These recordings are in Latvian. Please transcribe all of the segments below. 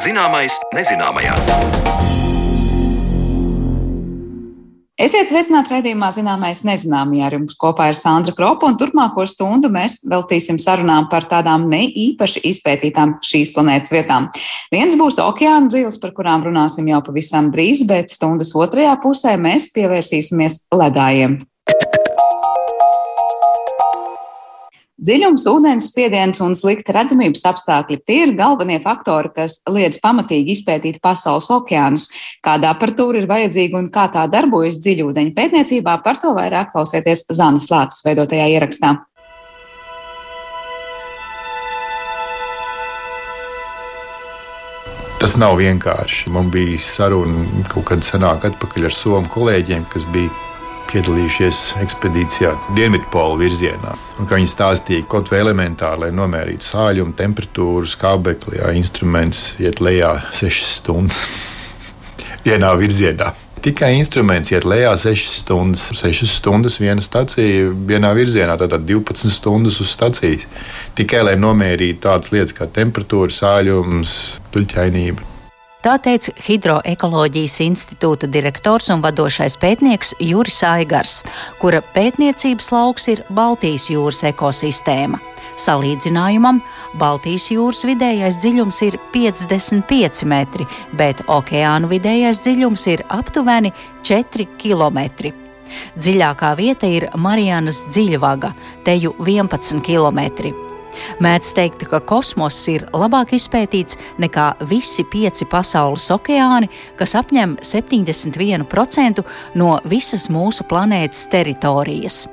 Zināmais nezināmajā. Esiet sveicināti raidījumā Zināmais nezināmajā. Ar jums kopā ir Sandra Kropa, un turpmāko stundu mēs veltīsim sarunām par tādām ne īpaši izpētītām šīs planētas vietām. Viens būs okeāna dzīves, par kurām runāsim jau pavisam drīz, bet stundas otrajā pusē mēs pievērsīsimies ledājiem. Dziļums, ūdens spiediens un slikta redzamības apstākļi - tie ir galvenie faktori, kas liedz pamatīgi izpētīt pasaules okeānus. Kāda aparatūra ir vajadzīga un kā tā darbojas dziļūdeņa pētniecībā, par to vairāk klausieties Zanes Lācis veidotajā ierakstā. Tas nav vienkārši. Man bija saruna kaut kad senāk atpakaļ ar somu kolēģiem, kas bija piedalījušies ekspedīcijā Dienvidpola virzienā. Un, viņi stāstīja, kaut vai elementāri, lai nomērītu sāļumu, temperatūru, skābekli, jā, instruments iet lejā 6 stundas vienā virzienā. Tikai instruments iet lejā 6 stundas, 6 stundas viena stacija vienā virzienā, tātad 12 stundas uz stacijas. Tikai lai nomērītu tādas lietas kā temperatūra, sāļums, tuļķainība. Tā teica Hidroekoloģijas institūta direktors un vadošais pētnieks Juris Aigars, kura pētniecības lauks ir Baltijas jūras ekosistēma. Salīdzinājumam, Baltijas jūras vidējais dziļums ir 55 metri, bet okeāna vidējais dziļums ir aptuveni 4 km. Dziļākā vieta ir Marijanas dziļvaga, teju 11 km. Mēdz teikt, ka kosmoss ir labāk izpētīts nekā visi pieci pasaules okeāni, kas apņem 71% no visas mūsu planētas teritorijas.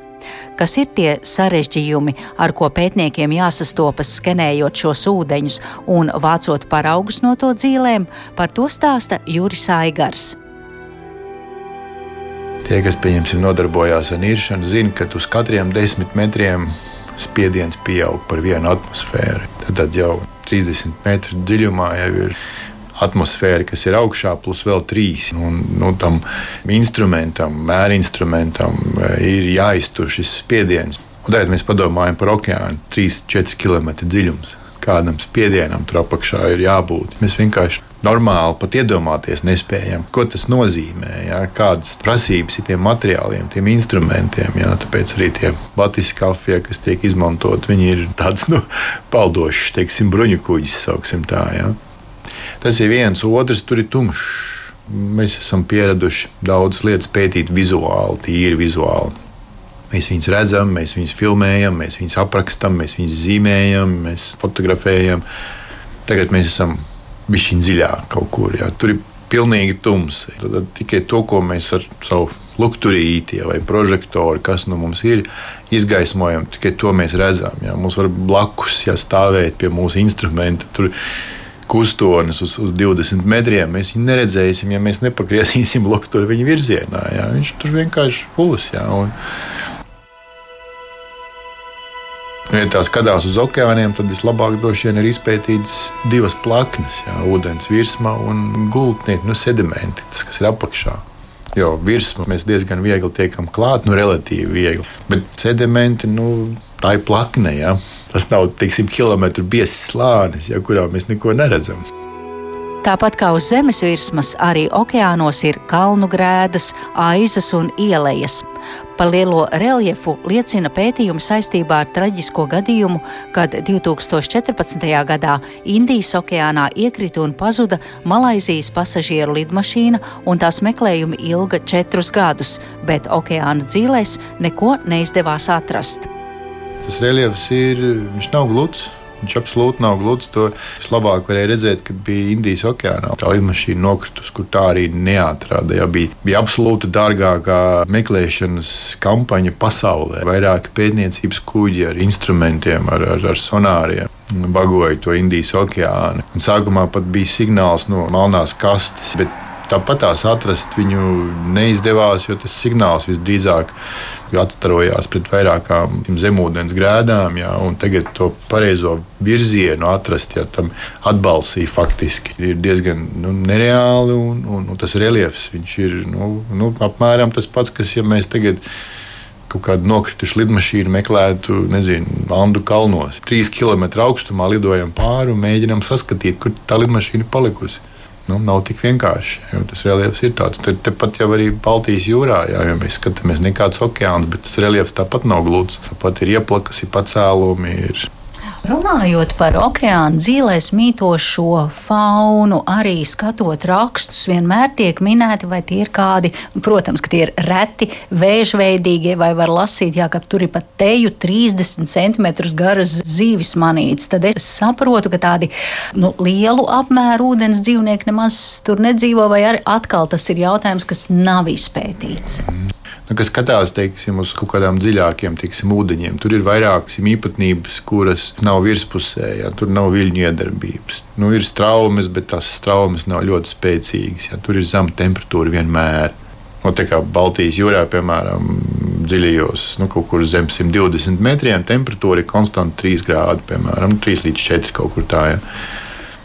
Kas ir tie sarežģījumi, ar ko pētniekiem jāsastopas skenējot šos ūdeņus un vācot paraugus no to dzīvēm, par to stāsta Juris Aigars. Tie, kas pieņemsim, nodarbojās ar niršanu, zina, ka uz katriem desmit metriem spiediens pieaug par vienu atmosfēru. Tad jau 30 metru dziļumā jau ir atmosfēra, kas ir augšā, plus vēl trīs. Un, nu, tam instrumentam, mērinstrumentam eh, ir jāiztur šis spiediens. Un tagad mēs padomājam par okeānu, 3-4 km dziļums. Kādam spiedienam tur apakšā ir jābūt. Mēs vienkārši normāli pat iedomāties nespējam, ko tas nozīmē, jā, kādas prasības ir tiem materiāliem, tiem instrumentiem. Jā, tāpēc arī tie batiski kafija, kas tiek izmantot, viņi ir tāds nu, paldošs, teiksim, bruņu kuģis, sauksim tā. Jā. Tas ir viens, otrs tur ir tumšs. Mēs esam pieraduši daudzas lietas pētīt vizuāli, tīri vizuāli. Mēs viņus redzam, mēs viņus filmējam, mēs viņus aprakstām, mēs viņus zīmējam, mēs fotografējam. Tagad mēs esam bišķiņ dziļāk kaut kur. Jā. Tur ir pilnīgi tums. Tad, tad tikai to, ko mēs ar savu lukturīti vai prožektoru, kas nu mums ir, izgaismojam, tikai to mēs redzam. Jā. Mums var blakus jā, stāvēt pie mūsu instrumenta. Tur, Kustonis uz, uz 20 metriem. Mēs viņu neredzēsim, ja mēs nepagriezīsim lukturu viņa virzienā. Jā. Viņš tur vienkārši būs. Jā. Un, Ja tā skatās uz okeāniem, tad vislabāk droši vien ir izpētītas divas plaknes, jā, ūdens virsma un gultnieki, nu, sedimenti, tas, kas ir apakšā. Jo virsmu mēs diezgan viegli tiekam klāt, nu, relatīvi viegli. Bet sedimenti, nu, tā ir plakne. Ja? Tas nav, teiksim, kilometru biezs slānis, ja, kurā mēs neko neredzam. Tāpat kā uz zemes virsmas, arī okeānos ir kalnu grēdas, aizas un ielejas. Par lielo reljefu liecina pētījumi saistībā ar traģisko gadījumu, kad 2014. gadā Indijas okeānā iekrita un pazuda Malaizijas pasažieru lidmašīna, un tās meklējumi ilga četrus gadus, bet okeāna dzīvēs neko neizdevās atrast. Tas reljefs ir, viņš nav gluds. Viņš absolūti nav gluds. To vislabāk varēja redzēt, kad bija Indijas okeānā. Tā lidmašīna nokritusi, kur tā arī neatrada. Ja bija, bija absolūti dārgākā meklēšanas kampaņa pasaulē. Vairāki pētniecības kuģi ar instrumentiem, ar, ar, ar sonāriem. Bagoja to Indijas okeānu. Un sākumā pat bija signāls no melnās kastes, tāpat tās atrast viņu neizdevās, jo tas signāls visdrīzāk ir atstarojās pret vairākām zemūdens grēdām, jā, un tagad to pareizo virzienu atrast, ja tam atbalstīja faktiski ir diezgan nu, nereāli, un, un, un tas reliefs ir nu, nu, apmēram tas pats, kas ja mēs tagad kaut kādu nokritušu lidmašīnu meklētu, nezinu, Andu kalnos. Trīs km augstumā lidojam pāri un mēģinām saskatīt, kur tā lidmašīna palikusi. Nu, nav tik vienkārši. Tas reliefs ir tāds. Te, tepat jau arī Baltijas jūrā, jā, ja mēs skatāmies, nekāds okeāns, bet tas reliefs tāpat nav gluds. Tāpat ir ieplakas, ir pacēlumi, ir Runājot par okeāna dzīvēs mītošo faunu, arī skatot rakstus, vienmēr tiek minēti, vai tie ir kādi, protams, ka tie ir reti, vēžveidīgie, vai var lasīt, jā, ka tur ir pat teju 30 cm garas zīves manītes. Tad es saprotu, ka tādi nu, lielu apmēru ūdens dzīvnieki nemaz tur nedzīvo, vai arī atkal tas ir jautājums, kas nav izpētīts. Nu, kas skatās teiksim, uz kaut kādām dziļākiem teiksim, ūdeņiem. Tur ir vairākas īpatnības, kuras nav virspusē, ja, tur nav viļņu iedarbības. Nu, ir straumes, bet tās straumes nav ļoti spēcīgas. Ja, tur ir zema temperatūra vienmēr. No, nu, kā Baltijas jūrā, piemēram, dziļajos, nu, kaut kur zem 120 metriem, temperatūra ir konstanta 3 grādi, piemēram, 3 līdz 4 kaut kur tā. Ja.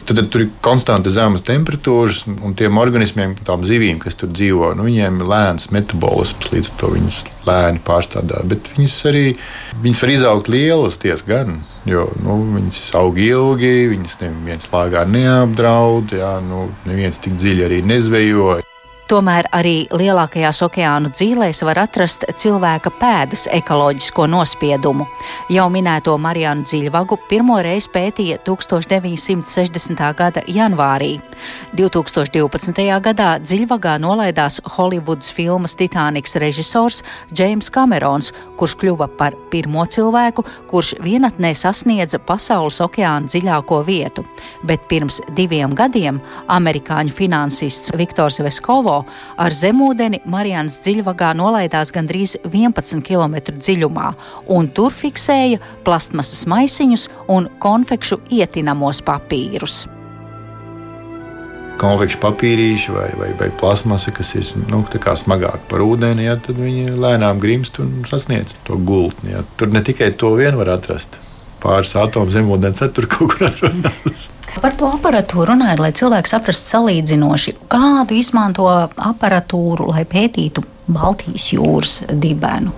Tad, tad tur ir konstanta zemes temperatūras, un tiem organismiem, tām zivīm, kas tur dzīvo, nu, viņiem ir lēns metabolisms, līdz ar to viņas lēni pārstrādā. Bet viņas arī viņas var izaugt lielas diezgan, jo nu, viņas aug ilgi, viņas neviens lāgā neapdraud, jā, nu, neviens tik dziļi arī nezvejo. Tomēr arī lielākajās okeānu dzīvēs var atrast cilvēka pēdas ekoloģisko nospiedumu. Jau minēto Marijānu dziļvagu pirmo reizi pētīja 1960. gada janvārī. 2012. gadā dziļvagā nolaidās Holivudas filmas Titaniks režisors Džeims Kamerons, kurš kļuva par pirmo cilvēku, kurš vienatnē sasniedza pasaules okeāna dziļāko vietu. Bet pirms diviem gadiem amerikāņu finansists Viktors Veskovo ar zemūdeni Marijānas dziļvagā nolaidās gandrīz 11 km dziļumā, un tur fiksēja plastmasas maisiņus un konfekšu ietinamos papīrus konfekšu papīrīši vai, vai, vai plasmasa, kas ir nu, smagāka par ūdeni, ja, tad viņi lēnām grimst un sasniedz to gultni. Ja. Tur ne tikai to vien var atrast. Pāris atomu zemūdens tur kaut kur atrodas. Par to aparatūru runājot, lai cilvēki saprastu salīdzinoši, kādu izmanto aparatūru, lai pētītu Baltijas jūras dibenu.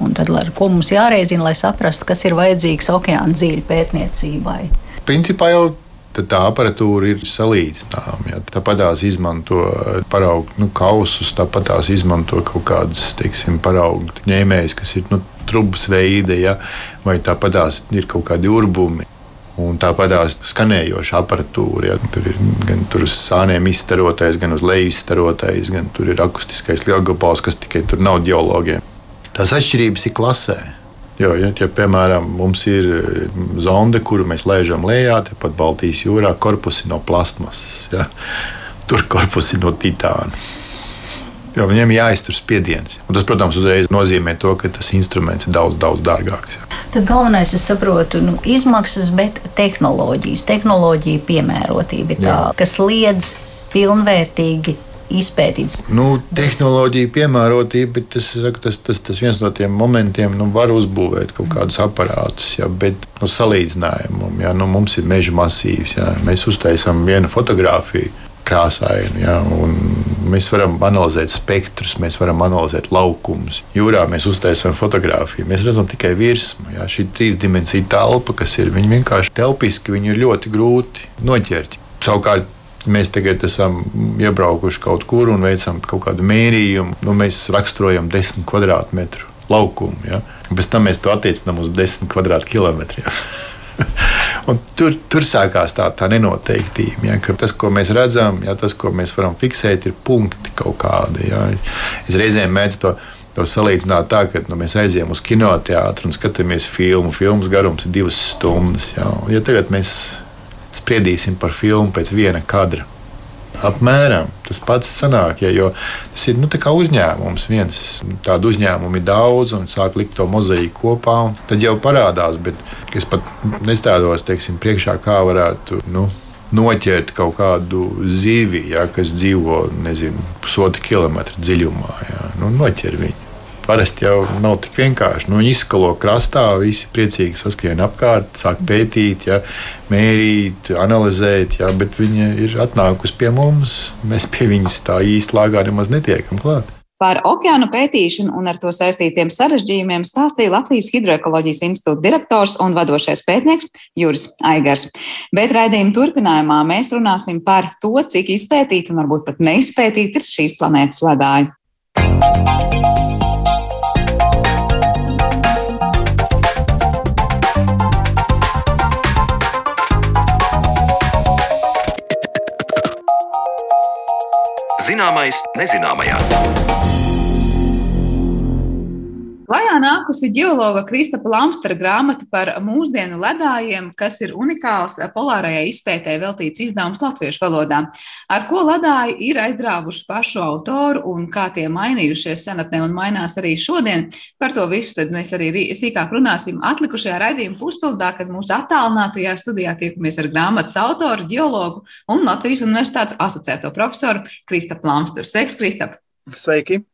Un tad, ar ko mums jārēķina, lai saprastu, kas ir vajadzīgs okeāna dziļu pētniecībai? Principā jau tā aparatūra ir salīdzināma. Ja. Tāpat tās izmanto paraugu nu, kausus, tāpat tās izmanto kaut kādas teiksim, paraugu ņēmējas, kas ir nu, trubas veida, ja, vai tāpat tās ir kaut kādi urbumi. Un tāpat skanējoša aparatūra. Ja. Tur ir gan tur uz sāniem izstarotais, gan uz leju izstarotais, gan tur ir akustiskais lielgabals, kas tikai tur nav geologiem. Tās atšķirības ir klasē. Jo, ja, ja, piemēram, mums ir eh, zonde, kuru mēs lēžam lejā, tepat Baltijas jūrā, korpusi no plastmasas. Ja. Tur korpusi no titāna. Jo viņiem jāiztur spiediens. Un tas, protams, uzreiz nozīmē to, ka tas instruments ir daudz, daudz dārgāks. Jā. Tad galvenais, es saprotu, nu, izmaksas, bet tehnoloģijas, tehnoloģija piemērotība ir tā, jā. kas liedz pilnvērtīgi izpētīts. Nu, tehnoloģija piemērotība, tas, tas, tas, tas viens no tiem momentiem, nu, var uzbūvēt kaut kādus aparātus, jā, bet nu, salīdzinājumam, jā, nu, mums ir meža masīvs, jā, mēs uztaisām vienu fotografiju krāsaini. Ja, mēs varam analizēt spektrus, mēs varam analizēt laukumus. Jūrā mēs uztaisām fotografiju, mēs redzam tikai virsmu. Ja, šī trīsdimensija telpa, kas ir, viņi vienkārši telpiski, viņi ir ļoti grūti noķert. Savukārt, Mēs tagad esam iebraukuši kaut kur un veicam kaut kādu mērījumu. Nu, mēs raksturojam desmit kvadrātmetru laukumu. Ja? Pēc tam mēs to attiecinām uz desmit kvadrātkilometriem. tur, tur sākās tā, tā nenoteiktība. Ja, tas, ko mēs redzam, ja, tas, ko mēs varam fiksēt, ir punkti kaut kādi. Ja. Es reizēm mēdzu to. To salīdzināt tā, ka nu, mēs aizjām uz kinoteātru un skatāmies filmu. Filmas garums ir divas stundas. Ja, ja tagad mēs spriedīsim par filmu pēc viena kadra, Apmēram tas pats sanāk, ja, jo tas ir nu, uzņēmums. Viens tādu uzņēmumu ir daudz un sāk likt to mozaīku kopā. Tad jau parādās, bet es pat nestādos teiksim, priekšā, kā varētu. Nu, Noķert kaut kādu zivi, ja, kas dzīvo nezinu, pusotru kilometru dziļumā. Ja, nu, noķer viņu parasti jau nav tik vienkārši. Nu, viņi izskalo krastā, visi priecīgi saskrien apkārt, sāk pētīt, ja, mērīt, analizēt, ja, bet viņi ir atnākusi pie mums. Mēs pie viņas tā īsti lāgā nemaz netiekam klāt. Par okeānu pētīšanu un ar to saistītiem sarežģījumiem stāstīja Latvijas Hidroekoloģijas institūta direktors un vadošais pētnieks Juris Aigars. Bet raidījuma turpinājumā mēs runāsim par to, cik izpētīti un varbūt pat neizpētīti ir šīs planētas ledāji. Zināmais nezināmajā. Klajā nākusi ģeologa Kristapa Lamstera grāmata par mūsdienu ledājiem, kas ir unikāls polārajai izpētē veltīts izdevums latviešu valodā. Ar ko ledāji ir aizdrāvuši pašu autoru un kā tie mainījušies senatnē un mainās arī šodien. Par to visu tad mēs arī sīkāk runāsim atlikušajā raidījuma pusstundā, kad mūsu attālinātajā studijā tiekamies ar grāmatas autoru, ģeologu un Latvijas universitātes asociēto profesoru Kristapu Lamsteru. Sveiks, Kristap! Sveiki!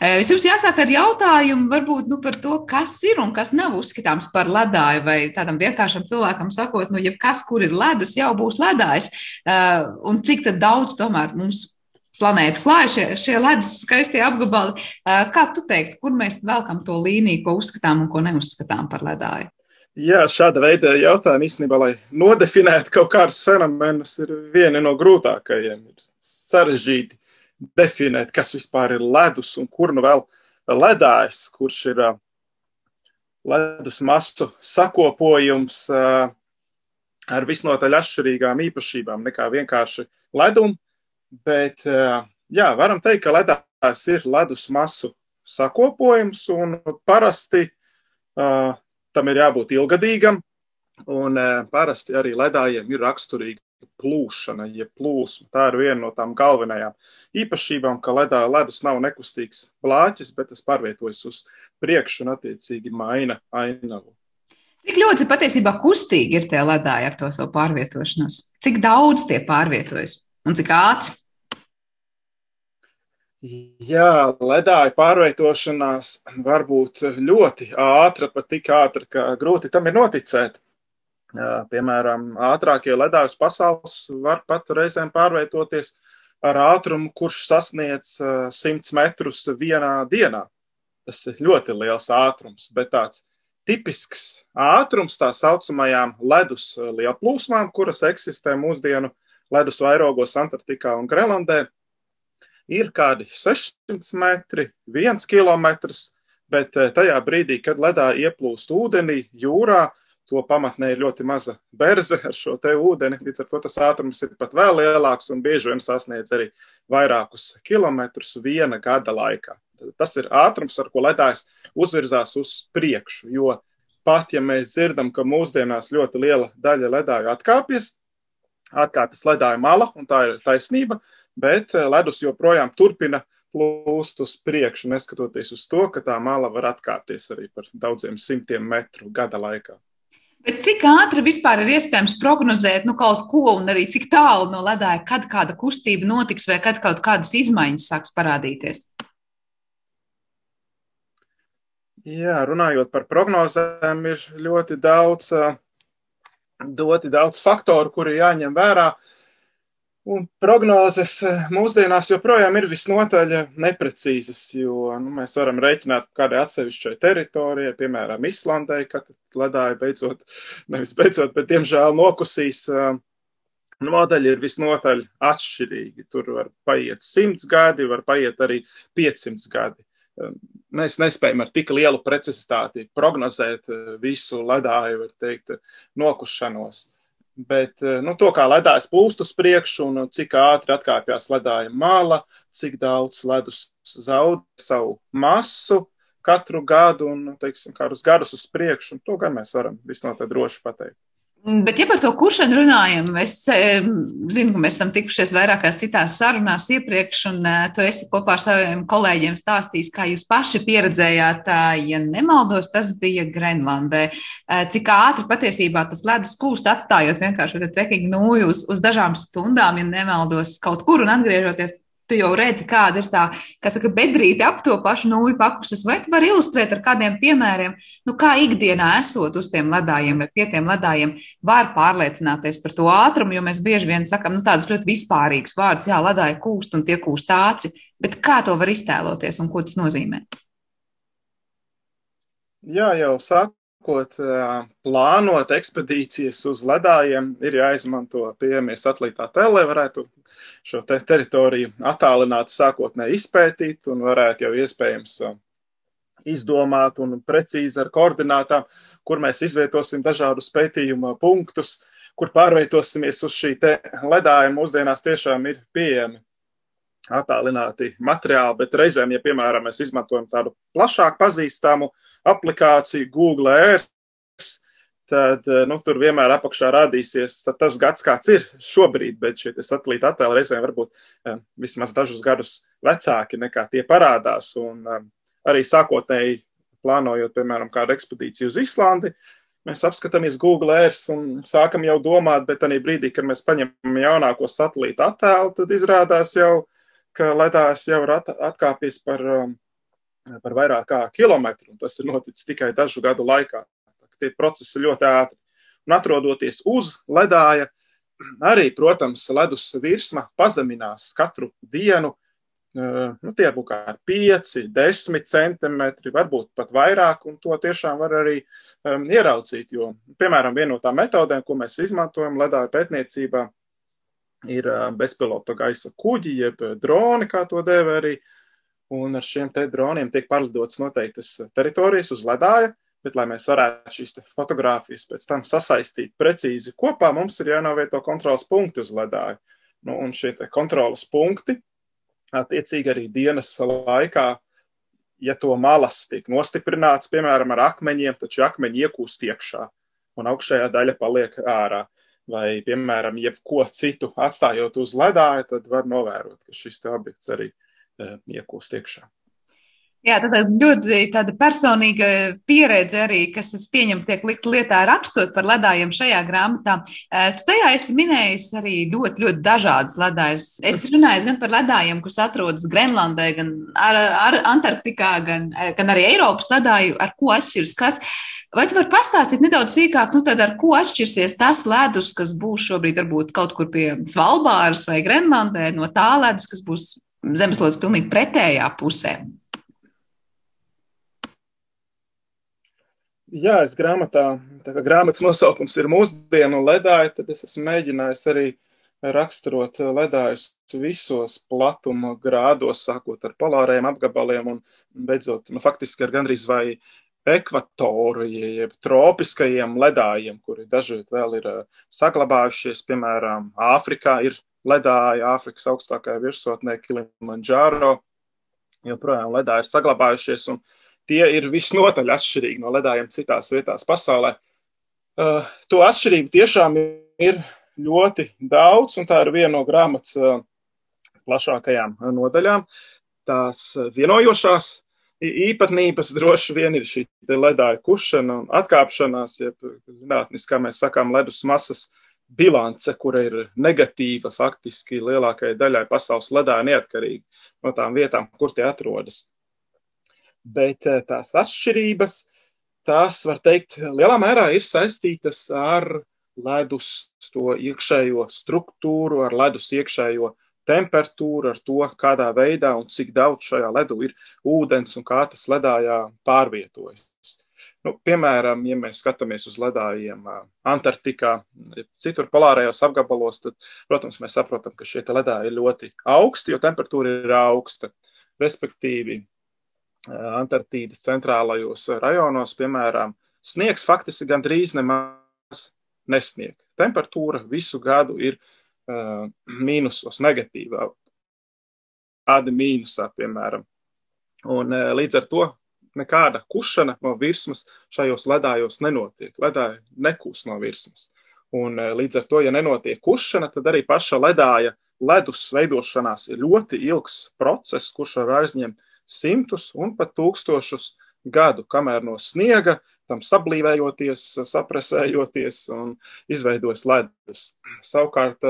Vispirms jāsāk ar jautājumu varbūt nu, par to, kas ir un kas nav uzskatāms par ledāju, vai tādam vienkāršam cilvēkam sakot, nu, jebkas, kur ir ledus, jau būs ledājs, un cik daudz tomēr mums planēta klāja šie, šie ledus skaistie apgabali. Kā tu teiktu, kur mēs velkam to līniju, ko uzskatām un ko neuzskatām par ledāju? Jā, šāda veida jautājumi īstenībā, lai nodefinētu kaut kādus fenomenus, ir vieni no grūtākajiem. Ir sarežģīti definēt, kas vispār ir ledus un kur nu vēl ledājs, kurš ir ledus masu sakopojums ar visnotaļ atšķirīgām īpašībām nekā vienkārši ledum. Bet, jā, varam teikt, ka ledājs ir ledus masu sakopojums un parasti tam ir jābūt ilgadīgam. Un parasti arī ledājiem ir raksturīga plūšana, jeb plūsma. Tā ir viena no tām galvenajām īpašībām, ka ledā ledus nav nekustīgs blāķis, bet tas pārvietojas uz priekšu un attiecīgi maina ainavu. Cik ļoti patiesībā kustīgi ir tie ledāji ar to savu pārvietošanos? Cik daudz tie pārvietojas un cik ātri? Jā, ledāja pārvietošanās var būt ļoti ātra, pat tik ātra, ka grūti tam ir noticēt. Piemēram, ātrākie ledājus pasaules var pat reizēm pārvietoties ar ātrumu, kurš sasniedz 100 metrus vienā dienā. Tas ir ļoti liels ātrums, bet tāds tipisks ātrums tā saucamajām ledus lielplūsmām, kuras eksistē mūsdienu ledus vairogos Antarktikā un Grenlandē, ir kādi 600 metri, 1 km, bet tajā brīdī, kad ledā ieplūst ūdenī, jūrā, to pamatnē ir ļoti maza berze ar šo te ūdeni, līdz ar to tas ātrums ir pat vēl lielāks un bieži vien sasniedz arī vairākus kilometrus viena gada laikā. Tas ir ātrums, ar ko ledājs uzvirzās uz priekšu, jo pat ja mēs dzirdam, ka mūsdienās ļoti liela daļa ledāju atkāpjas, atkāpjas ledāja mala, un tā ir taisnība, bet ledus joprojām turpina plūst uz priekšu, neskatoties uz to, ka tā mala var atkāpties arī par daudziem simtiem metru gada laikā. Bet cik ātri vispār ir iespējams prognozēt nu, kaut ko, un arī cik tālu no ledāja, kad kāda kustība notiks, vai kad kaut kādas izmaiņas sāks parādīties? Jā, runājot par prognozēm, ir ļoti daudz, ļoti daudz faktoru, kuri jāņem vērā. Uh, Un prognozes eh, mūsdienās joprojām ir visnotaļ neprecīzas, jo nu, mēs varam rēķināt kādai atsevišķai teritorijai, piemēram, Islandai, kad ledāja beidzot, nevis beidzot, bet diemžēl nokusīs. Eh, nu, modeļi ir visnotaļ atšķirīgi. Tur var paiet 100 gadi, var paiet arī 500 gadi. Eh, mēs nespējam ar tik lielu precizitāti prognozēt visu ledāju, var teikt, nokušanos. Bet eh, nu, to, kā ledājs plūst uz priekšu un cik ātri atkāpjas ledāja mala, cik daudz ledus zaudē savu masu katru gadu un, nu, teiksim, kādus gadus uz priekšu, to gan mēs varam visnotaļ droši pateikt. Bet, ja par to kuršanu runājam, es zinu, ka mēs esam tikušies vairākās citās sarunās iepriekš, un uh, tu esi kopā ar saviem kolēģiem stāstījis, kā jūs paši pieredzējāt, uh, ja nemaldos, tas bija Grenlandē. Uh, cik ātri patiesībā tas ledus kūst, atstājot vienkārši šo trekking nūju uz, uz dažām stundām, ja nemaldos kaut kur un atgriežoties tu jau redzi, kāda ir tā, kas saka, bedrīte ap to pašu nūju papuses, vai tu vari ilustrēt ar kādiem piemēriem, nu, kā ikdienā esot uz tiem ledājiem vai pie tiem ledājiem, var pārliecināties par to ātrumu, jo mēs bieži vien sakam, nu, tādus ļoti vispārīgus vārdus, jā, ledāji kūst un tie kūst ātri, bet kā to var iztēloties un ko tas nozīmē? Jā, jau saka, sākot plānot ekspedīcijas uz ledājiem, ir jāizmanto pieejamie satelītā lai varētu šo te teritoriju attālināt, sākotnēji izpētīt un varētu jau iespējams izdomāt un precīzi ar koordinātām, kur mēs izvietosim dažādus pētījuma punktus, kur pārvietosimies uz šī te ledājuma. Mūsdienās tiešām ir pieejami attālināti materiāli, bet reizēm, ja, piemēram, mēs izmantojam tādu plašāk pazīstamu aplikāciju Google Earth, tad nu, tur vienmēr apakšā rādīsies tas gads, kāds ir šobrīd, bet šie satelīta attēli reizēm var būt um, vismaz dažus gadus vecāki nekā tie parādās. Un um, arī sākotnēji plānojot, piemēram, kādu ekspedīciju uz Islandi, mēs apskatāmies Google Earth un sākam jau domāt, bet arī brīdī, kad mēs paņemam jaunāko satelīta attēlu, tad izrādās jau, ka ledājs jau ir atkāpies par, um, par vairāk kā kilometru, un tas ir noticis tikai dažu gadu laikā. Tie procesi ļoti ātri. Un atrodoties uz ledāja, arī, protams, ledus virsma pazeminās katru dienu. Uh, nu, tie būs kā 5, 10 centimetri, varbūt pat vairāk, un to tiešām var arī um, ieraudzīt. Jo, piemēram, viena no tām metodēm, ko mēs izmantojam ledāju pētniecībā, ir bezpilota gaisa kuģi, jeb droni, kā to dēvē arī. Un ar šiem te droniem tiek pārlidotas noteiktas teritorijas uz ledāja, bet, lai mēs varētu šīs fotogrāfijas pēc tam sasaistīt precīzi kopā, mums ir jānovieto kontrols punkti uz ledāja. Nu, un šie kontrolas punkti, attiecīgi arī dienas laikā, ja to malas tiek nostiprināts, piemēram, ar akmeņiem, taču akmeņi iekūst iekšā un augšējā daļa paliek ārā vai, piemēram, jebko citu atstājot uz ledāja, tad var novērot, ka šis objekts arī e, iekūst iekšā. Jā, tad ļoti tāda personīga pieredze arī, kas, es pieņemu, tiek likt lietā rakstot par ledājiem šajā grāmatā. E, tu tajā esi minējis arī ļoti, ļoti dažādas ledājus. Es runāju gan par ledājiem, kas atrodas Grenlandē, gan ar, ar Antarktikā, gan, e, gan arī Eiropas ledāju, ar ko atšķiras kas. Vai tu vari pastāstīt nedaudz sīkāk, nu tad ar ko atšķirsies tas ledus, kas būs šobrīd varbūt kaut kur pie Svalbāras vai Grenlandē, no tā ledus, kas būs zemeslodes pilnīgi pretējā pusē? Jā, es grāmatā, tā kā grāmatas nosaukums ir mūsdienu ledāji, tad es esmu mēģinājis arī raksturot ledājus visos platuma grādos, sākot ar polārajiem apgabaliem un beidzot, nu, faktiski ar gandrīz vai ekvatoru, jeb tropiskajiem ledājiem, kuri dažkārt vēl ir eh, saglabājušies. Piemēram, Āfrikā ir ledāji, Āfrikas augstākajā virsotnē Kilimanjaro. Joprojām ledāji ir saglabājušies, un tie ir visnotaļ atšķirīgi no ledājiem citās vietās pasaulē. Uh, to atšķirību tiešām ir ļoti daudz, un tā ir viena no grāmatas uh, plašākajām nodaļām. Tās vienojošās īpatnības droši vien ir šī ledāja kušana un atkāpšanās, jeb zinātniski, kā mēs sakām, ledus masas bilance, kura ir negatīva faktiski lielākajai daļai pasaules ledāja neatkarīgi no tām vietām, kur tie atrodas. Bet eh, tās atšķirības, tās, var teikt, lielā mērā ir saistītas ar ledus to iekšējo struktūru, ar ledus iekšējo temperatūra, ar to, kādā veidā un cik daudz šajā ledū ir ūdens un kā tas ledājā pārvietojas. Nu, piemēram, ja mēs skatāmies uz ledājiem Antarktikā, citur polārajos apgabalos, tad, protams, mēs saprotam, ka šie ledāji ir ļoti augsti, jo temperatūra ir augsta. Respektīvi, Antarktīdas centrālajos rajonos, piemēram, sniegs faktiski gandrīz nemaz nesnieg. Temperatūra visu gadu ir uh, mīnusos, negatīvā, kāda mīnusā, piemēram. Un uh, līdz ar to nekāda kušana no virsmas šajos ledājos nenotiek. Ledāji nekūs no virsmas. Un uh, līdz ar to, ja nenotiek kušana, tad arī paša ledāja ledus veidošanās ir ļoti ilgs process, kurš var aizņemt simtus un pat tūkstošus gadu, kamēr no sniega tam sablīvējoties, sapresējoties un izveidojas ledus. Savukārt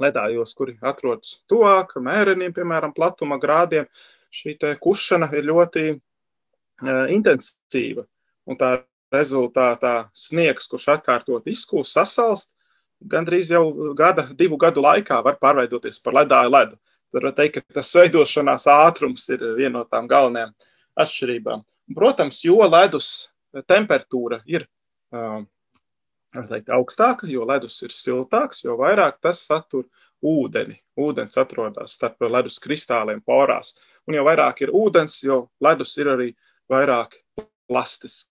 ledājos, kuri atrodas tuvāk mēreniem, piemēram, platuma grādiem, šī kušana ir ļoti uh, intensīva. Un tā rezultātā sniegs, kurš atkārtot izkūst, sasalst, gandrīz jau gada, divu gadu laikā var pārveidoties par ledāju ledu. Tad var teikt, ka tas veidošanās ātrums ir viena no tām galvenajām atšķirībām. Protams, jo ledus temperatūra ir uh, teikt, augstāka, jo ledus ir siltāks, jo vairāk tas satur ūdeni. Ūdens atrodas starp ledus kristāliem porās. Un jo vairāk ir ūdens, jo ledus ir arī vairāk plastisks.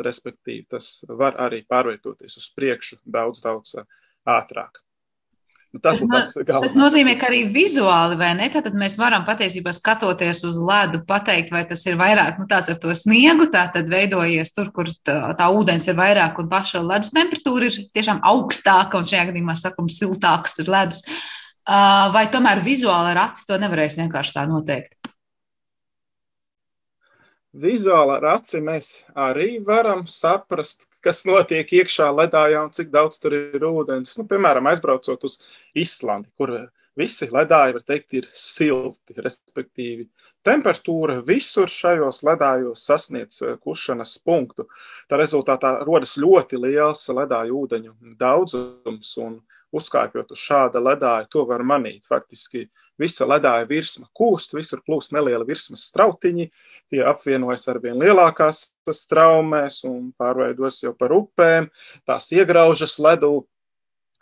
Respektīvi, tas var arī pārvietoties uz priekšu daudz, daudz ātrāk. Nu, tas, tas, no, tas nozīmē, ka arī vizuāli, vai ne? Tātad mēs varam patiesībā skatoties uz ledu, pateikt, vai tas ir vairāk nu, tāds ar to sniegu, tā tad veidojies tur, kur tā, tā ūdens ir vairāk un paša ledus temperatūra ir tiešām augstāka un šajā gadījumā sakam siltāks ir ledus. Vai tomēr vizuāli ar aci to nevarēs vienkārši tā noteikt? Vizuāli ar aci mēs arī varam saprast, kas notiek iekšā ledājā un cik daudz tur ir ūdens. Nu, piemēram, aizbraucot uz Islandi, kur visi ledāji, var teikt, ir silti, respektīvi temperatūra visur šajos ledājos sasniedz eh, kušanas punktu. Tā rezultātā rodas ļoti liels ledāju ūdeņu daudzums un uzkāpjot uz šāda ledāja, to var manīt. Faktiski visa ledāja virsma kūst, visur plūst neliela virsmas strautiņi, tie apvienojas ar vien lielākās straumēs un pārveidos jau par upēm, tās iegraužas ledū,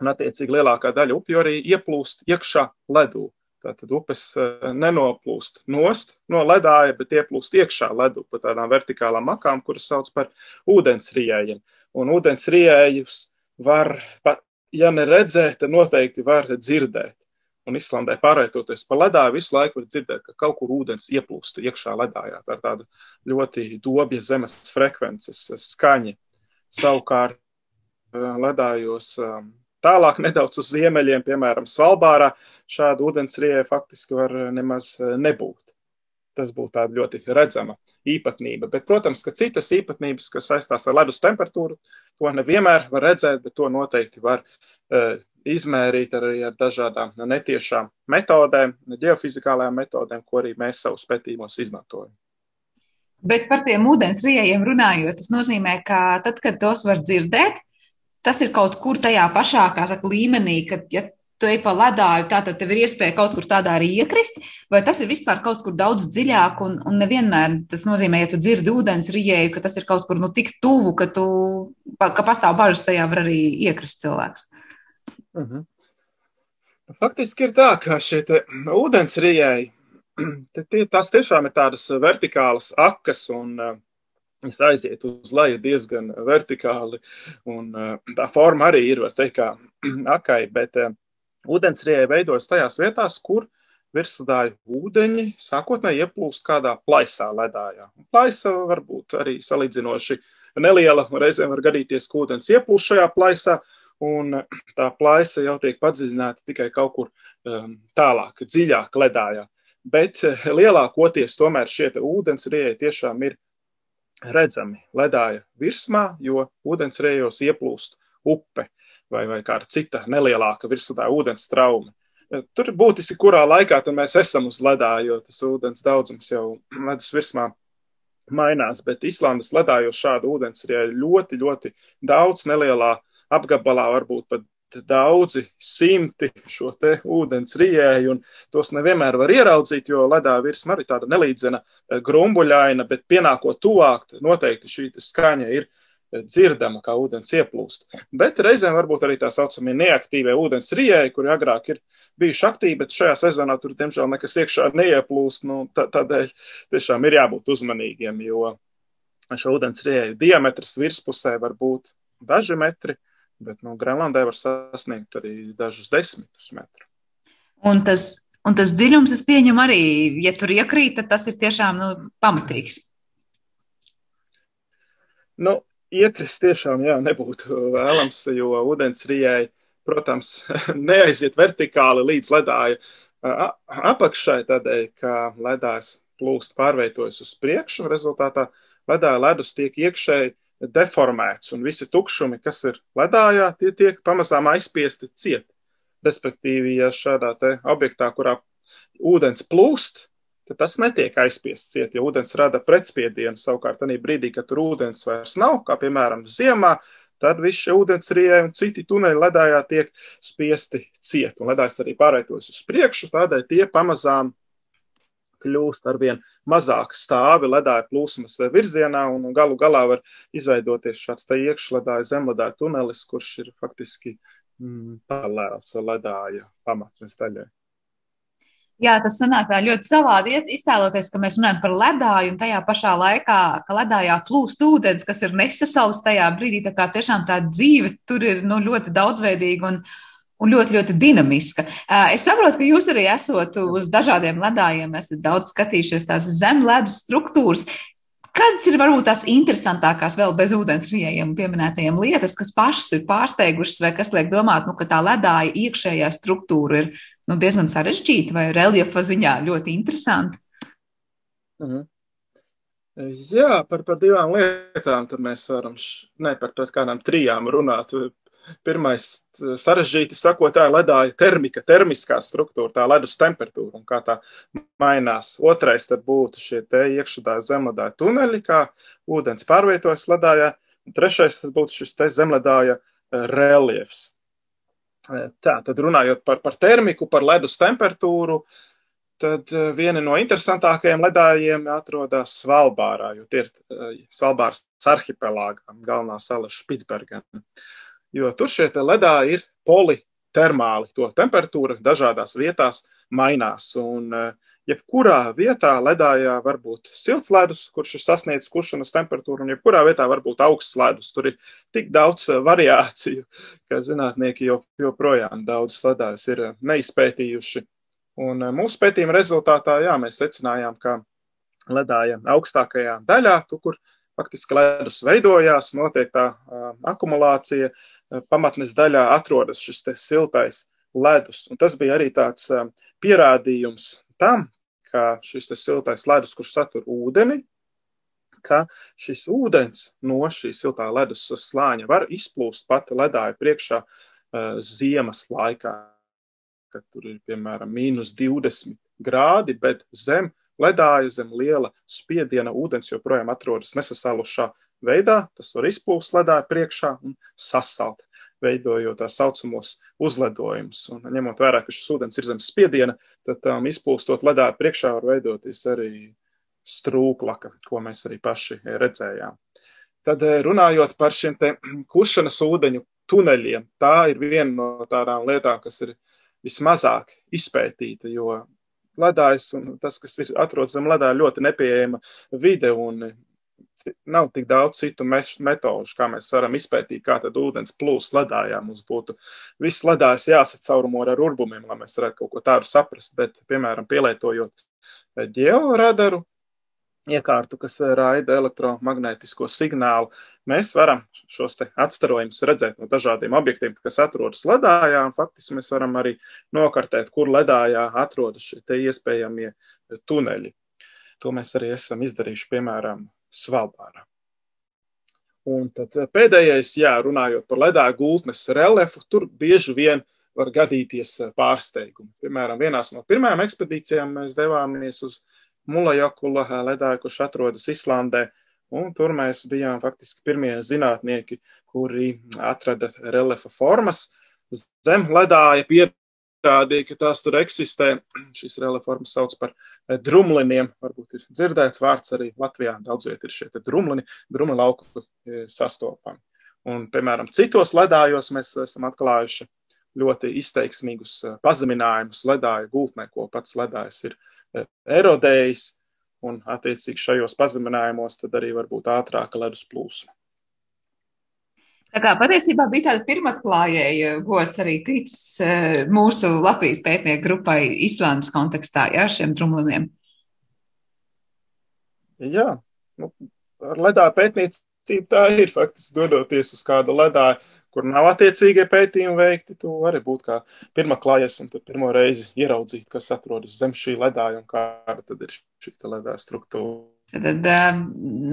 un attiecīgi lielākā daļa upju arī ieplūst iekšā ledū. Tātad upes eh, nenoplūst nost no ledāja, bet ieplūst iekšā ledū pa tādām vertikālām makām, kuras sauc par ūdensriejiem. Un ūdensriejus var, ja ne redzēt, tad noteikti var dzirdēt. Un Islandē pārvietoties pa ledā, visu laiku var dzirdēt, ka kaut kur ūdens ieplūst iekšā ledājā. Tā ir tāda ļoti dobja zemes frekvences skaņa. Savukārt ledājos tālāk nedaudz uz ziemeļiem, piemēram, Svalbārā, šāda ūdensrieja faktiski var nemaz nebūt. Tas būtu tāda ļoti redzama īpatnība. Bet, protams, ka citas īpatnības, kas saistās ar ledus temperatūru, to nevienmēr var redzēt, bet to noteikti var uh, izmērīt arī ar dažādām netiešām metodēm, geofizikālajām metodēm, ko arī mēs savus pētījumos izmantojam. Bet par tiem ūdens riejiem runājot, tas nozīmē, ka tad, kad tos var dzirdēt, tas ir kaut kur tajā pašā, saka, līmenī, kad, ja tu ej pa ledāju, tā tad tev ir iespēja kaut kur tādā arī iekrist, vai tas ir vispār kaut kur daudz dziļāk, un, un nevienmēr tas nozīmē, ja tu dzirdi ūdens rieju, ka tas ir kaut kur nu tik tuvu, ka, tu, ka pastāv bažas tajā var arī iekrist cilvēks. Uh mhm. -huh. Faktiski ir tā, ka šie ūdens rieji, tie, tās tiešām ir tādas vertikālas akas, un uh, Es aizietu uz leju diezgan vertikāli, un uh, tā forma arī ir, var teikt, kā akai, bet uh, Ūdensrieja veidojas tajās vietās, kur virsledāju ūdeņi sākotnēji ieplūst kādā plaisā ledājā. Plaisa var būt arī salīdzinoši neliela, reizēm var gadīties, ka ūdens ieplūst šajā plaisā, un tā plaisa jau tiek padziļināta tikai kaut kur um, tālāk, dziļāk ledājā. Bet eh, lielākoties tomēr šie ūdensrieji tiešām ir redzami ledāja virsmā, jo ūdensriejos ieplūst upe vai, vai kāda cita nelielāka virsotā ūdens traume. Tur ir būtiski, kurā laikā mēs esam uz ledā, jo tas ūdens daudzums jau ledus virsmā mainās. Bet Islandes ledā jau šādu ūdens ir ļoti, ļoti daudz nelielā apgabalā, varbūt pat daudzi simti šo te ūdens rijēju, un tos nevienmēr var ieraudzīt, jo ledā virsma arī tāda nelīdzena grumbuļaina, bet pienākot tuvāk, noteikti šī skaņa ir dzirdama, kā ūdens ieplūst. Bet reizēm varbūt arī tā saucamie neaktīvie ūdens rijēji, kuri agrāk ir bijuši aktīvi, bet šajā sezonā tur, diemžēl, nekas iekšā neieplūst. Nu, tādēļ tiešām ir jābūt uzmanīgiem, jo šo ūdens rijēju diametrs virspusē var būt daži metri, bet nu, Grenlandē var sasniegt arī dažus desmitus metru. Un tas, un tas dziļums, es pieņemu arī, ja tur iekrīt, tad tas ir tiešām nu, pamatīgs. Nu, iekrist tiešām jā, nebūtu vēlams, jo ūdensrijai, protams, neaiziet vertikāli līdz ledāja apakšai, tādēļ, ka ledājs plūst pārveidojas uz priekšu, rezultātā ledāja ledus tiek iekšēji deformēts, un visi tukšumi, kas ir ledājā, tie tiek pamazām aizspiesti ciet. Respektīvi, ja šādā objektā, kurā ūdens plūst, tad tas netiek aizspiests ciet, jo ūdens rada pretspiedienu. Savukārt, tajā brīdī, kad tur ūdens vairs nav, kā piemēram ziemā, tad viss šie ūdensrieji un citi tuneļi ledājā tiek spiesti ciet. Un ledājs arī pārvietojas uz priekšu, tādēļ tie pamazām kļūst arvien mazāk stāvi ledāja plūsmas virzienā, un galu galā var izveidoties šāds iekšledāja zemledāja tunelis, kurš ir faktiski mm, paralēls ledāja pamatnes daļai. Jā, tas sanāk tā ļoti savādi iztēloties, ka mēs runājam par ledāju un tajā pašā laikā, ka ledājā plūst ūdens, kas ir nesasalis tajā brīdī, tā kā tiešām tā dzīve tur ir nu, ļoti daudzveidīga un, un ļoti, ļoti dinamiska. Es saprotu, ka jūs arī esat uz dažādiem ledājiem, esat daudz skatījušies tās zemledus struktūras. Kādas ir varbūt tās interesantākās vēl bez ūdens riejiem pieminētajiem lietas, kas pašas ir pārsteigušas vai kas liek domāt, nu, ka tā ledāja iekšējā struktūra ir nu, diezgan sarežģīta vai reljefa ziņā ļoti interesanta? Mhm. Jā, par, par divām lietām mēs varam, ne par, par kādām trijām runāt. Pirmais, sarežģīti sakot, tā ir ledāja termika, termiskā struktūra, tā ledus temperatūra un kā tā mainās. Otrais tad būtu šie te iekšādā zemledāja tuneļi, kā ūdens pārvietojas ledājā. Un trešais tas būtu šis te zemledāja reliefs. Eh, tā, tad runājot par, par termiku, par ledus temperatūru, tad eh, viena no interesantākajiem ledājiem atrodas Svalbārā, jo tie ir Svalbāras arhipelāgā, galvenā sala Špitsbergena jo tur šie ledā ir politermāli. To temperatūra dažādās vietās mainās. Un, eh, jebkurā vietā ledājā var būt silts ledus, kurš ir sasniedzis kušanas temperatūru, un jebkurā vietā var būt augsts ledus. Tur ir tik daudz eh, variāciju, ka zinātnieki joprojām daudz ledājus ir eh, neizpētījuši. Un mūsu pētījuma rezultātā jā, mēs secinājām, ka ledāja augstākajā daļā, tu, kur faktiski ledus veidojās, notiek tā uh, akumulācija, pamatnes daļā atrodas šis siltais ledus. Un tas bija arī tāds pierādījums tam, ka šis siltais ledus, kurš satur ūdeni, ka šis ūdens no šī siltā ledus slāņa var izplūst pat ledāja priekšā uh, ziemas laikā, kad tur ir piemēram mīnus 20 grādi, bet zem ledāja, zem liela spiediena ūdens joprojām atrodas nesasalušā veidā, tas var izplūst ledāja priekšā un sasalt, veidojot tā saucamos uzledojumus. Un, ņemot vērā, ka šis ūdens ir zem spiediena, tad tam izplūstot ledāja priekšā var veidoties arī strūklaka, ko mēs arī paši redzējām. Tad eh, runājot par šiem te kušanas ūdeņu tuneļiem, tā ir viena no tādām lietām, kas ir vismazāk izpētīta, jo ledājs un tas, kas ir atrodas zem ledāja, ļoti nepieejama vide un nav tik daudz citu metožu, kā mēs varam izpētīt, kā tad ūdens plūst ledājā. Mums būtu viss ledājs jāsacaurumor ar urbumiem, lai mēs varētu kaut ko tādu saprast, bet, piemēram, pielietojot ģeoradaru iekārtu, kas raida elektromagnētisko signālu, mēs varam šos atstarojumus redzēt no dažādiem objektiem, kas atrodas ledājā, un faktiski mēs varam arī nokartēt, kur ledājā atrodas šie iespējamie tuneļi. To mēs arī esam izdarījuši, piemēram, Svalbārā. Un tad pēdējais, jā, runājot par ledā gultnes reliefu, tur bieži vien var gadīties pārsteigumi. Piemēram, vienā no pirmajām ekspedīcijām mēs devāmies uz Mulajakula ledāju, kurš atrodas Islandē, un tur mēs bijām faktiski pirmie zinātnieki, kuri atrada reliefa formas zem ledāja pie pierādīja, ka tās tur eksistē. Šīs relieformas sauc par eh, drumliniem. Varbūt ir dzirdēts vārds arī Latvijā. Daudz viet ir šie drumlini, drumli lauku eh, sastopami. Un, piemēram, citos ledājos mēs esam atklājuši ļoti izteiksmīgus eh, pazeminājumus ledāju gultnē, ko pats ledājs ir erodējis. Un, attiecīgi, šajos pazeminājumos tad arī var būt ātrāka ledus plūsma. Tā kā patiesībā bija tāda pirmatklājēja gods arī ticis eh, mūsu Latvijas pētnieku grupai Islandes kontekstā, jā, šiem drumliniem. Jā, nu, ar ledā pētniecību tā ir faktiski dodoties uz kādu ledā, kur nav attiecīgie pētījumi veikti, tu vari būt kā pirmaklājies un pirmo reizi ieraudzīt, kas atrodas zem šī ledāja un kāda tad ir šī ledā struktūra. Tad uh,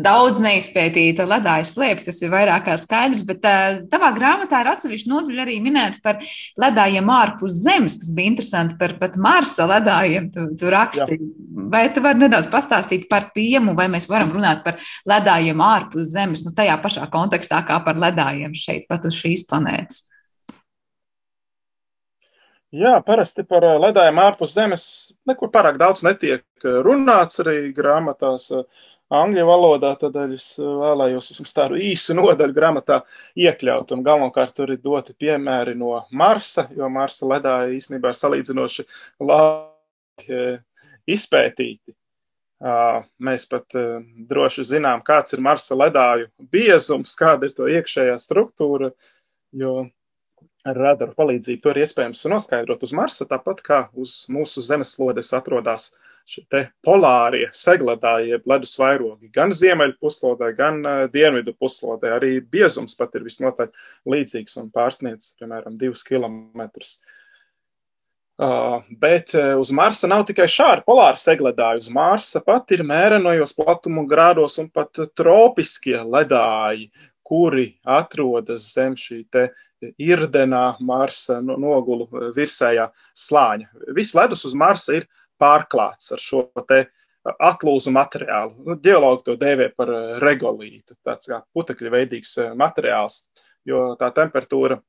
daudz neizpētīta ledāja slēpj, tas ir vairāk kā skaidrs, bet uh, tavā grāmatā ir atsevišķi nodaļa arī minēta par ledājiem ārpus zemes, kas bija interesanti par pat Marsa ledājiem. Tu, tu raksti. Jā. Vai tu vari nedaudz pastāstīt par tiem, vai mēs varam runāt par ledājiem ārpus zemes, nu tajā pašā kontekstā kā par ledājiem šeit, pat uz šīs planētas? Jā, parasti par eh, ledājiem ārpus zemes nekur pārāk daudz netiek eh, runāts arī grāmatās. Eh, angļu valodā tādēļ es vēlējos vismaz tādu īsu nodaļu grāmatā iekļaut. Un galvenokārt tur ir doti piemēri no Marsa, jo Marsa ledāja īstenībā ir salīdzinoši labi izpētīti. Mēs pat droši zinām, kāds ir Marsa ledāju biezums, kāda ir to iekšējā struktūra, jo ar radaru palīdzību to ir iespējams noskaidrot uz Marsa, tāpat kā uz mūsu zemeslodes atrodas šie polārie segledāji, jeb ledus vairogi, gan ziemeļu puslodē, gan uh, dienvidu puslodē. Arī biezums pat ir visnotaļ līdzīgs un pārsniedz, piemēram, divus kilometrus. Uh, bet uh, uz Marsa nav tikai šādi polāri segledāji. Uz Marsa pat ir mērenojos platumu grādos un pat tropiskie ledāji, kuri atrodas zem šī te irdenā Marsa nogulu virsējā slāņa. Viss ledus uz Marsa ir pārklāts ar šo te atlūzu materiālu. Nu, Geologi to dēvē par regolītu, tāds kā putekļa veidīgs materiāls, jo tā temperatūra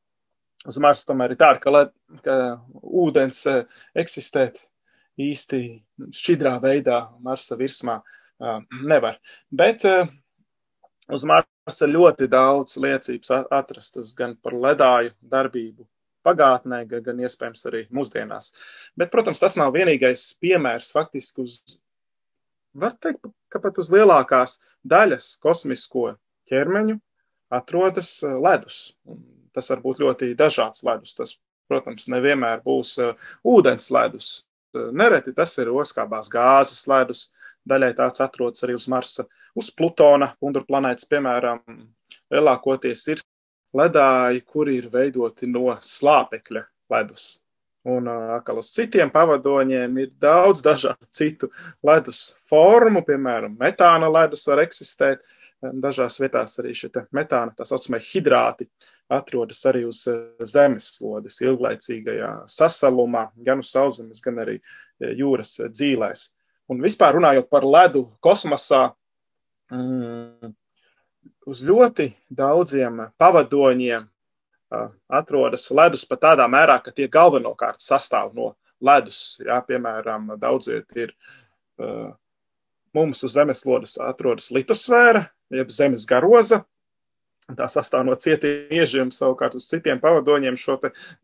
uz Marsa tomēr ir tāda, ka, led, ka ūdens eksistēt īsti šķidrā veidā Marsa virsmā nevar. Bet uz Marsa ir ļoti daudz liecības atrastas gan par ledāju darbību pagātnē, gan, gan iespējams arī mūsdienās. Bet, protams, tas nav vienīgais piemērs faktiski uz, var teikt, ka pat uz lielākās daļas kosmisko ķermeņu atrodas eh, ledus. Tas var būt ļoti dažāds ledus. Tas, protams, nevienmēr būs uh, ūdens ledus. Nereti tas ir oskābās gāzes ledus, daļai tāds atrodas arī uz Marsa. Uz Plutona, Undra planētas, piemēram, lielākoties ir ledāji, kuri ir veidoti no slāpekļa ledus. Un atkal uz citiem pavadoņiem ir daudz dažādu citu ledus formu, piemēram, metāna ledus var eksistēt. Dažās vietās arī šie metāna, tā saucamie hidrāti, atrodas arī uz zemeslodes ilglaicīgajā sasalumā, gan uz sauszemes, gan arī jūras dzīvēs. Un vispār runājot par ledu kosmosā, mm, uz ļoti daudziem pavadoņiem uh, atrodas ledus pat tādā mērā, ka tie galvenokārt sastāv no ledus. Jā, piemēram, daudziet ir uh, mums uz zemeslodes atrodas litosfēra, jeb zemes garoza. Tā sastāv no cietiem iežiem, savukārt uz citiem pavadoņiem šo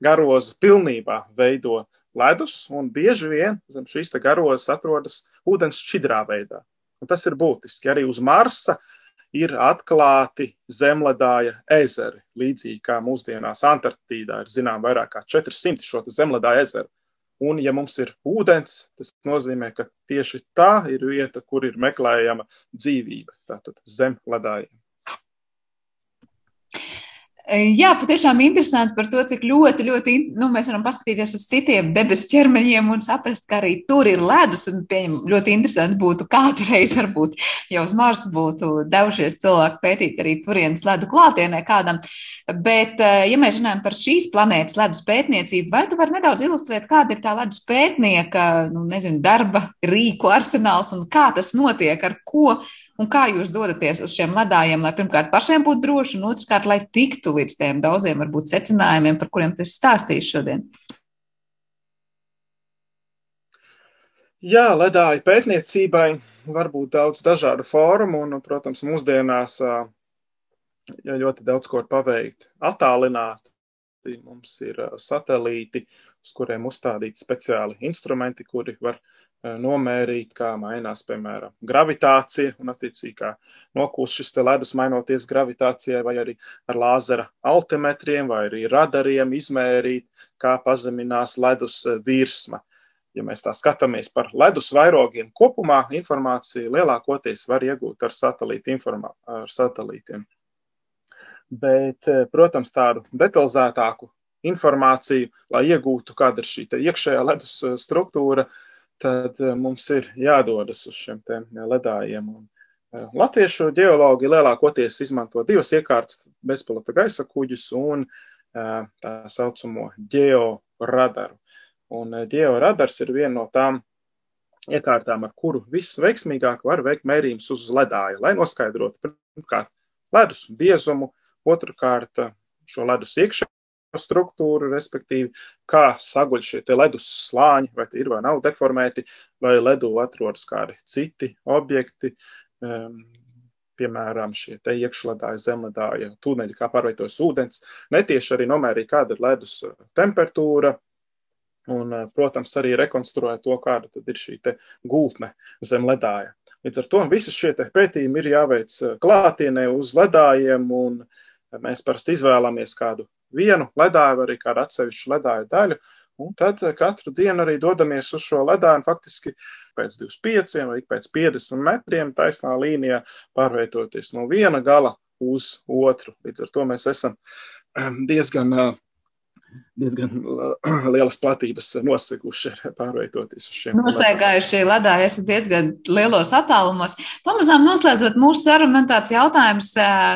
garozu pilnībā veido ledus, un bieži vien zem šīs garozas atrodas ūdens šķidrā veidā. Un tas ir būtiski. Arī uz Marsa ir atklāti zemledāja ezeri, līdzīgi kā mūsdienās Antarktīdā ir zinām vairāk kā 400 šo zemledāja ezeru. Un, ja mums ir ūdens, tas nozīmē, ka tieši tā ir vieta, kur ir meklējama dzīvība, tātad zem ledājiem. Jā, patiešām interesanti par to, cik ļoti, ļoti, nu, mēs varam paskatīties uz citiem debesu ķermeņiem un saprast, ka arī tur ir ledus. Un, pieņem, ļoti interesanti būtu kādreiz, varbūt jau uz Marsu būtu devušies cilvēki pētīt arī turienes ledu klātienē kādam. Bet, ja mēs runājam par šīs planētas ledus pētniecību, vai tu vari nedaudz ilustrēt, kāda ir tā ledus pētnieka, nu, nezinu, darba rīku arsenāls un kā tas notiek, ar ko Un kā jūs dodaties uz šiem ledājiem, lai pirmkārt pašiem būtu droši, un otrkārt, lai tiktu līdz tiem daudziem varbūt secinājumiem, par kuriem tu esi stāstījis šodien? Jā, ledāju pētniecībai var būt daudz dažādu formu, un, protams, mūsdienās ja ļoti daudz ko paveikt. Attālināt, mums ir satelīti, uz kuriem uzstādīti speciāli instrumenti, kuri var nomērīt, kā mainās, piemēram, gravitācija, un attiecīgi, kā nokūst šis ledus, mainoties gravitācijai, vai arī ar lāzera altimetriem, vai arī radariem izmērīt, kā pazeminās ledus eh, virsma. Ja mēs tā skatāmies par ledus vairogiem kopumā, informāciju lielākoties var iegūt ar, satelīti informā, ar satelītiem. Bet, eh, protams, tādu detalizētāku informāciju, lai iegūtu, kāda ir šī iekšējā ledus struktūra, uh, tad eh, mums ir jādodas uz šiem ledājiem un Latviešu geologi lielākoties izmanto divas iekārtas - bezpilota gaisa kuģus un tā saucamo georadaru. Un georadars ir viena no tām iekārtām, ar kuru visveiksmīgāk var veikt mērījumus uz ledāja, lai noskaidrotu, pirmkārt, ledus biezumu, otrkārt, šo ledus iekšējo struktūru, respektīvi, kā saguļ šie ledus slāņi, vai tie ir vai nav deformēti, vai ledu atrodas kādi citi objekti, um, piemēram, šie te iekšledāji, zemledāji, tūneļi, kā pārvietojas ūdens. Netieši arī nomērīja, kāda ir ledus temperatūra, un, protams, arī rekonstruēt to, kāda tad ir šī gultne zem ledāja. Līdz ar to visi šie pētījumi ir jāveic klātienē uz ledājiem, un mēs parasti izvēlamies kādu vienu ledāju arī kādu atsevišķu ledāju daļu, un tad katru dienu arī dodamies uz šo ledāju, faktiski pēc 25 vai pēc 50 metriem taisnā līnijā pārvietoties no viena gala uz otru. Līdz ar to mēs esam diezgan diezgan lielas platības noseguši, pārvietoties uz šiem. Nosteigājuši ledā, esat diezgan lielos attālumos. Pamazām noslēdzot mūsu sarunu, man tāds jautājums,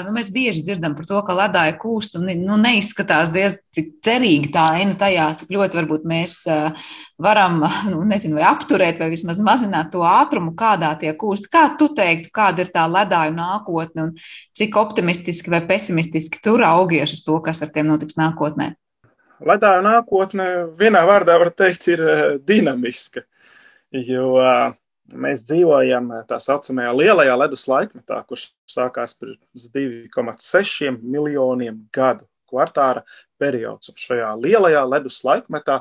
nu, mēs bieži dzirdam par to, ka ledā ir kūst un nu, neizskatās diezgan cerīgi tā aina tajā, cik ļoti varbūt mēs varam, nu, nezinu, vai apturēt, vai vismaz mazināt to ātrumu, kādā tie kūst. Kā tu teiktu, kāda ir tā ledāju nākotne un cik optimistiski vai pesimistiski tu raugies uz to, kas ar tiem notiks nākotnē? Ledāju nākotne vienā vārdā var teikt ir eh, dinamiska, jo eh, mēs dzīvojam tā saucamajā lielajā ledus laikmetā, kurš sākās pirms 2,6 miljoniem gadu kvartāra periods. Un šajā lielajā ledus laikmetā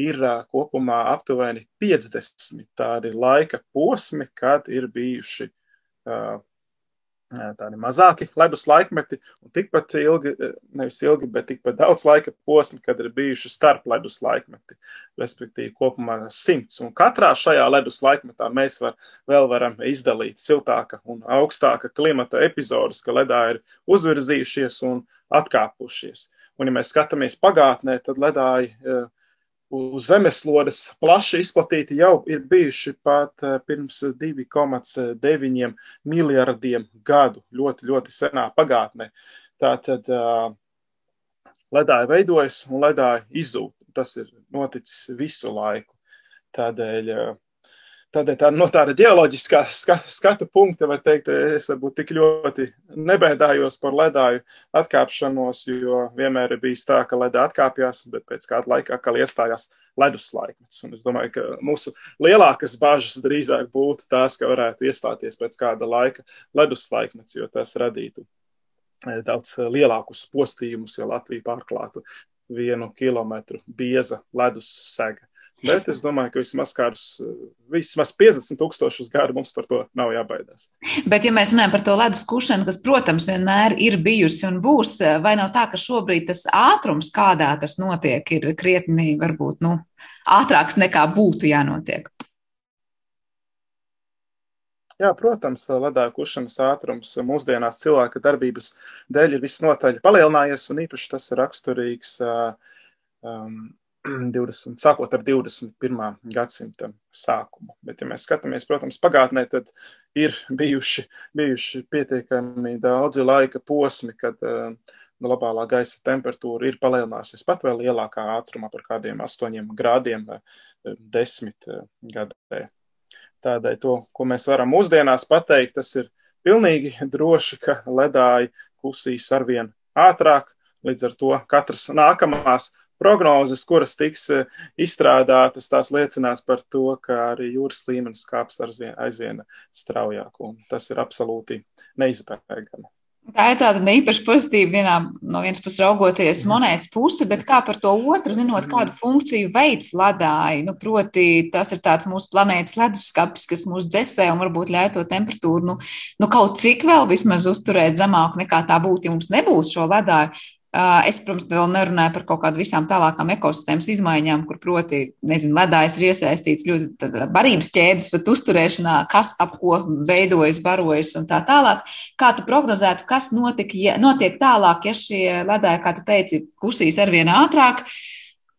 ir eh, kopumā aptuveni 50 tādi laika posmi, kad ir bijuši uh, tādi mazāki ledus laikmeti, un tikpat ilgi, nevis ilgi, bet tikpat daudz laika posmi, kad ir bijuši starp ledus laikmeti, respektīvi kopumā simts. Un katrā šajā ledus laikmetā mēs var, vēl varam izdalīt siltāka un augstāka klimata epizodus, ka ledā ir uzvirzījušies un atkāpušies. Un, ja mēs skatāmies pagātnē, tad ledāji uh, uz zemeslodes plaši izplatīti jau ir bijuši pat eh, pirms 2,9 miljardiem gadu, ļoti, ļoti senā pagātnē. Tātad uh, ledāji veidojas un ledāji izzūd. Tas ir noticis visu laiku. Tādēļ Tādēļ tā, no tāda geoloģiskā skatu punkta var teikt, es varbūt tik ļoti nebēdājos par ledāju atkāpšanos, jo vienmēr ir bijis tā, ka ledā atkāpjas, bet pēc kāda laika atkal iestājās ledus laikmets. Un es domāju, ka mūsu lielākas bažas drīzāk būtu tās, ka varētu iestāties pēc kāda laika ledus laikmets, jo tas radītu eh, daudz lielākus postījumus, ja Latvija pārklātu vienu kilometru bieza ledus sega. Bet es domāju, ka vismaz kādus, vismaz 50 tūkstošus gadu mums par to nav jābaidās. Bet, ja mēs runājam par to ledus kušanu, kas, protams, vienmēr ir bijusi un būs, vai nav tā, ka šobrīd tas ātrums, kādā tas notiek, ir krietni, varbūt, nu, ātrāks nekā būtu jānotiek? Jā, protams, ledāju kušanas ātrums mūsdienās cilvēka darbības dēļ ir visnotaļ palielinājies, un īpaši tas ir raksturīgs um, 20, sākot ar 21. gadsimta sākumu. Bet, ja mēs skatāmies, protams, pagātnē, tad ir bijuši, bijuši pietiekami daudzi laika posmi, kad uh, globālā gaisa temperatūra ir palielinājusies pat vēl lielākā ātrumā par kādiem 8 grādiem vai 10 uh, gadē. Tādēļ to, ko mēs varam mūsdienās pateikt, tas ir pilnīgi droši, ka ledāji kusīs arvien ātrāk, līdz ar to katras nākamās prognozes, kuras tiks eh, izstrādātas, tās liecinās par to, ka arī jūras līmenis kāps aizvien, aizvien straujāk, un tas ir absolūti neizbēgami. Tā ir tāda īpaši pozitīva vienā no vienas puses raugoties mhm. monētas puse, bet kā par to otru, zinot, mhm. kādu funkciju veids ledāji. Nu, proti, tas ir tāds mūsu planētas leduskapis, kas mūs dzēsē un varbūt ļauj to temperatūru, nu, nu kaut cik vēl vismaz uzturēt zemāku nekā tā būtu, ja mums nebūtu šo ledāju. Es, protams, vēl nerunāju par kaut kādu visām tālākām ekosistēmas izmaiņām, kur, proti, nezinu, ledājs ir iesaistīts ļoti barības ķēdes, bet uzturēšanā, kas ap ko veidojas, barojas un tā tālāk. Kā tu prognozētu, kas notika, ja, notiek tālāk, ja šie ledāji, kā tu teici, kusīs arvien ātrāk?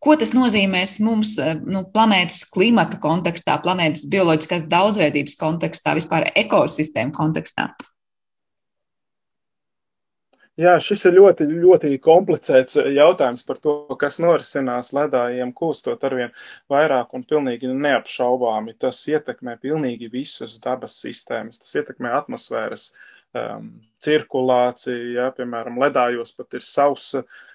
Ko tas nozīmēs mums nu, planētas klimata kontekstā, planētas bioloģiskās daudzveidības kontekstā, vispār ekosistēmu kontekstā? Jā, šis ir ļoti, ļoti komplicēts jautājums par to, kas norisinās ledājiem, kūstot arvien vairāk un pilnīgi neapšaubāmi. Tas ietekmē pilnīgi visas dabas sistēmas, tas ietekmē atmosfēras um, cirkulāciju, ja, piemēram, ledājos pat ir savs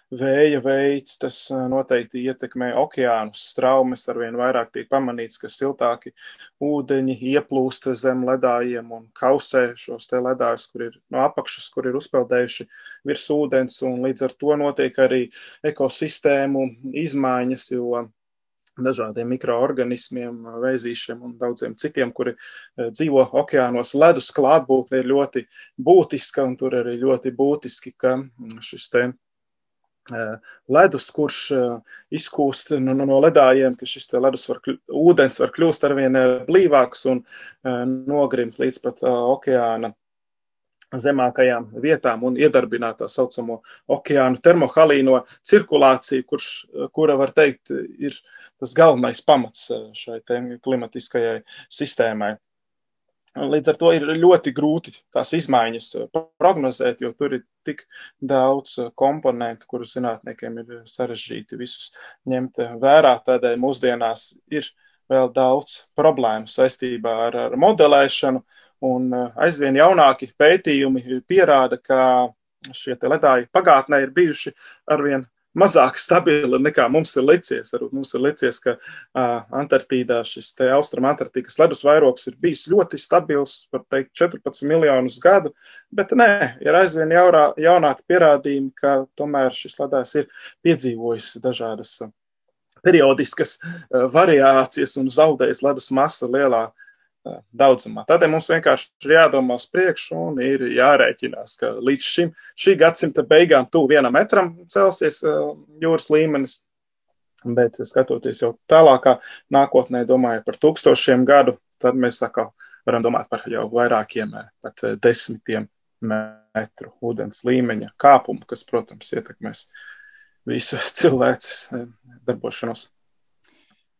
vēja veids, tas noteikti ietekmē okeānus. Straumes arvien vairāk tiek pamanīts, ka siltāki ūdeņi ieplūst zem ledājiem un kausē šos te ledājus, kur ir no apakšas, kur ir uzpeldējuši virs ūdens, un līdz ar to notiek arī ekosistēmu izmaiņas, jo dažādiem mikroorganismiem, vēzīšiem un daudziem citiem, kuri dzīvo okeānos. Ledus klātbūtne ir ļoti būtiska, un tur arī ļoti būtiski, ka šis te ledus, kurš izkūst no, no ledājiem, ka šis ledus var, ūdens var kļūst arvien blīvāks un nogrimt līdz pat okeāna zemākajām vietām un iedarbināt tā saucamo okeānu termohalīno cirkulāciju, kurš, kura, var teikt, ir tas galvenais pamats šai klimatiskajai sistēmai. Līdz ar to ir ļoti grūti tās izmaiņas prognozēt, jo tur ir tik daudz komponentu, kurus zinātniekiem ir sarežģīti visus ņemt vērā. Tādēļ mūsdienās ir vēl daudz problēmu saistībā ar, ar modelēšanu, un aizvien jaunāki pētījumi pierāda, ka šie ledāji pagātnē ir bijuši arvien mazāk stabila nekā mums ir licies. Varbūt mums ir licies, ka uh, Antarktīdā šis austrum Antarktīdas ledus vairogs ir bijis ļoti stabils, var teikt, 14 miljonus gadu, bet nē, ir aizvien jaurā, jaunāki pierādījumi, ka tomēr šis ledājs ir piedzīvojis dažādas periodiskas variācijas un zaudējis ledus masa lielā daudzumā. Tādēļ mums vienkārši ir jādomā uz priekšu un ir jārēķinās, ka līdz šim, šī gadsimta beigām tuvu vienam metram celsies jūras līmenis, bet skatoties jau tālākā nākotnē, domāju par tūkstošiem gadu, tad mēs atkal varam domāt par jau vairākiem, pat desmitiem metru ūdens līmeņa kāpumu, kas, protams, ietekmēs visu cilvēces darbošanos.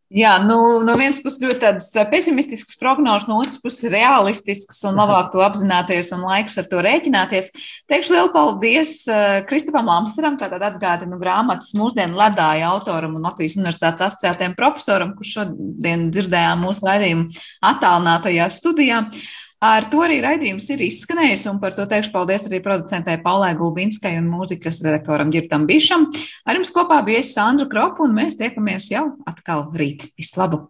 Jā, nu, no vienas puses ļoti tādas pesimistiskas prognozes, no otras puses realistiskas un labāk to apzināties un laikus ar to rēķināties. Teikšu lielu paldies Kristapam Lamsteram, tātad atgādinu grāmatas mūsdienu ledāja autoram un Latvijas Universitātes asociētiem profesoram, kurš šodien dzirdējām mūsu raidījumu attālinātajā studijā. Ar to arī raidījums ir izskanējis, un par to teikšu paldies arī producentē Paulē Gulbinskai un mūzikas redaktoram Girtam Bišam. Ar jums kopā bija es Sandra Kropa, un mēs tiekamies jau atkal rīt. Vislabāk!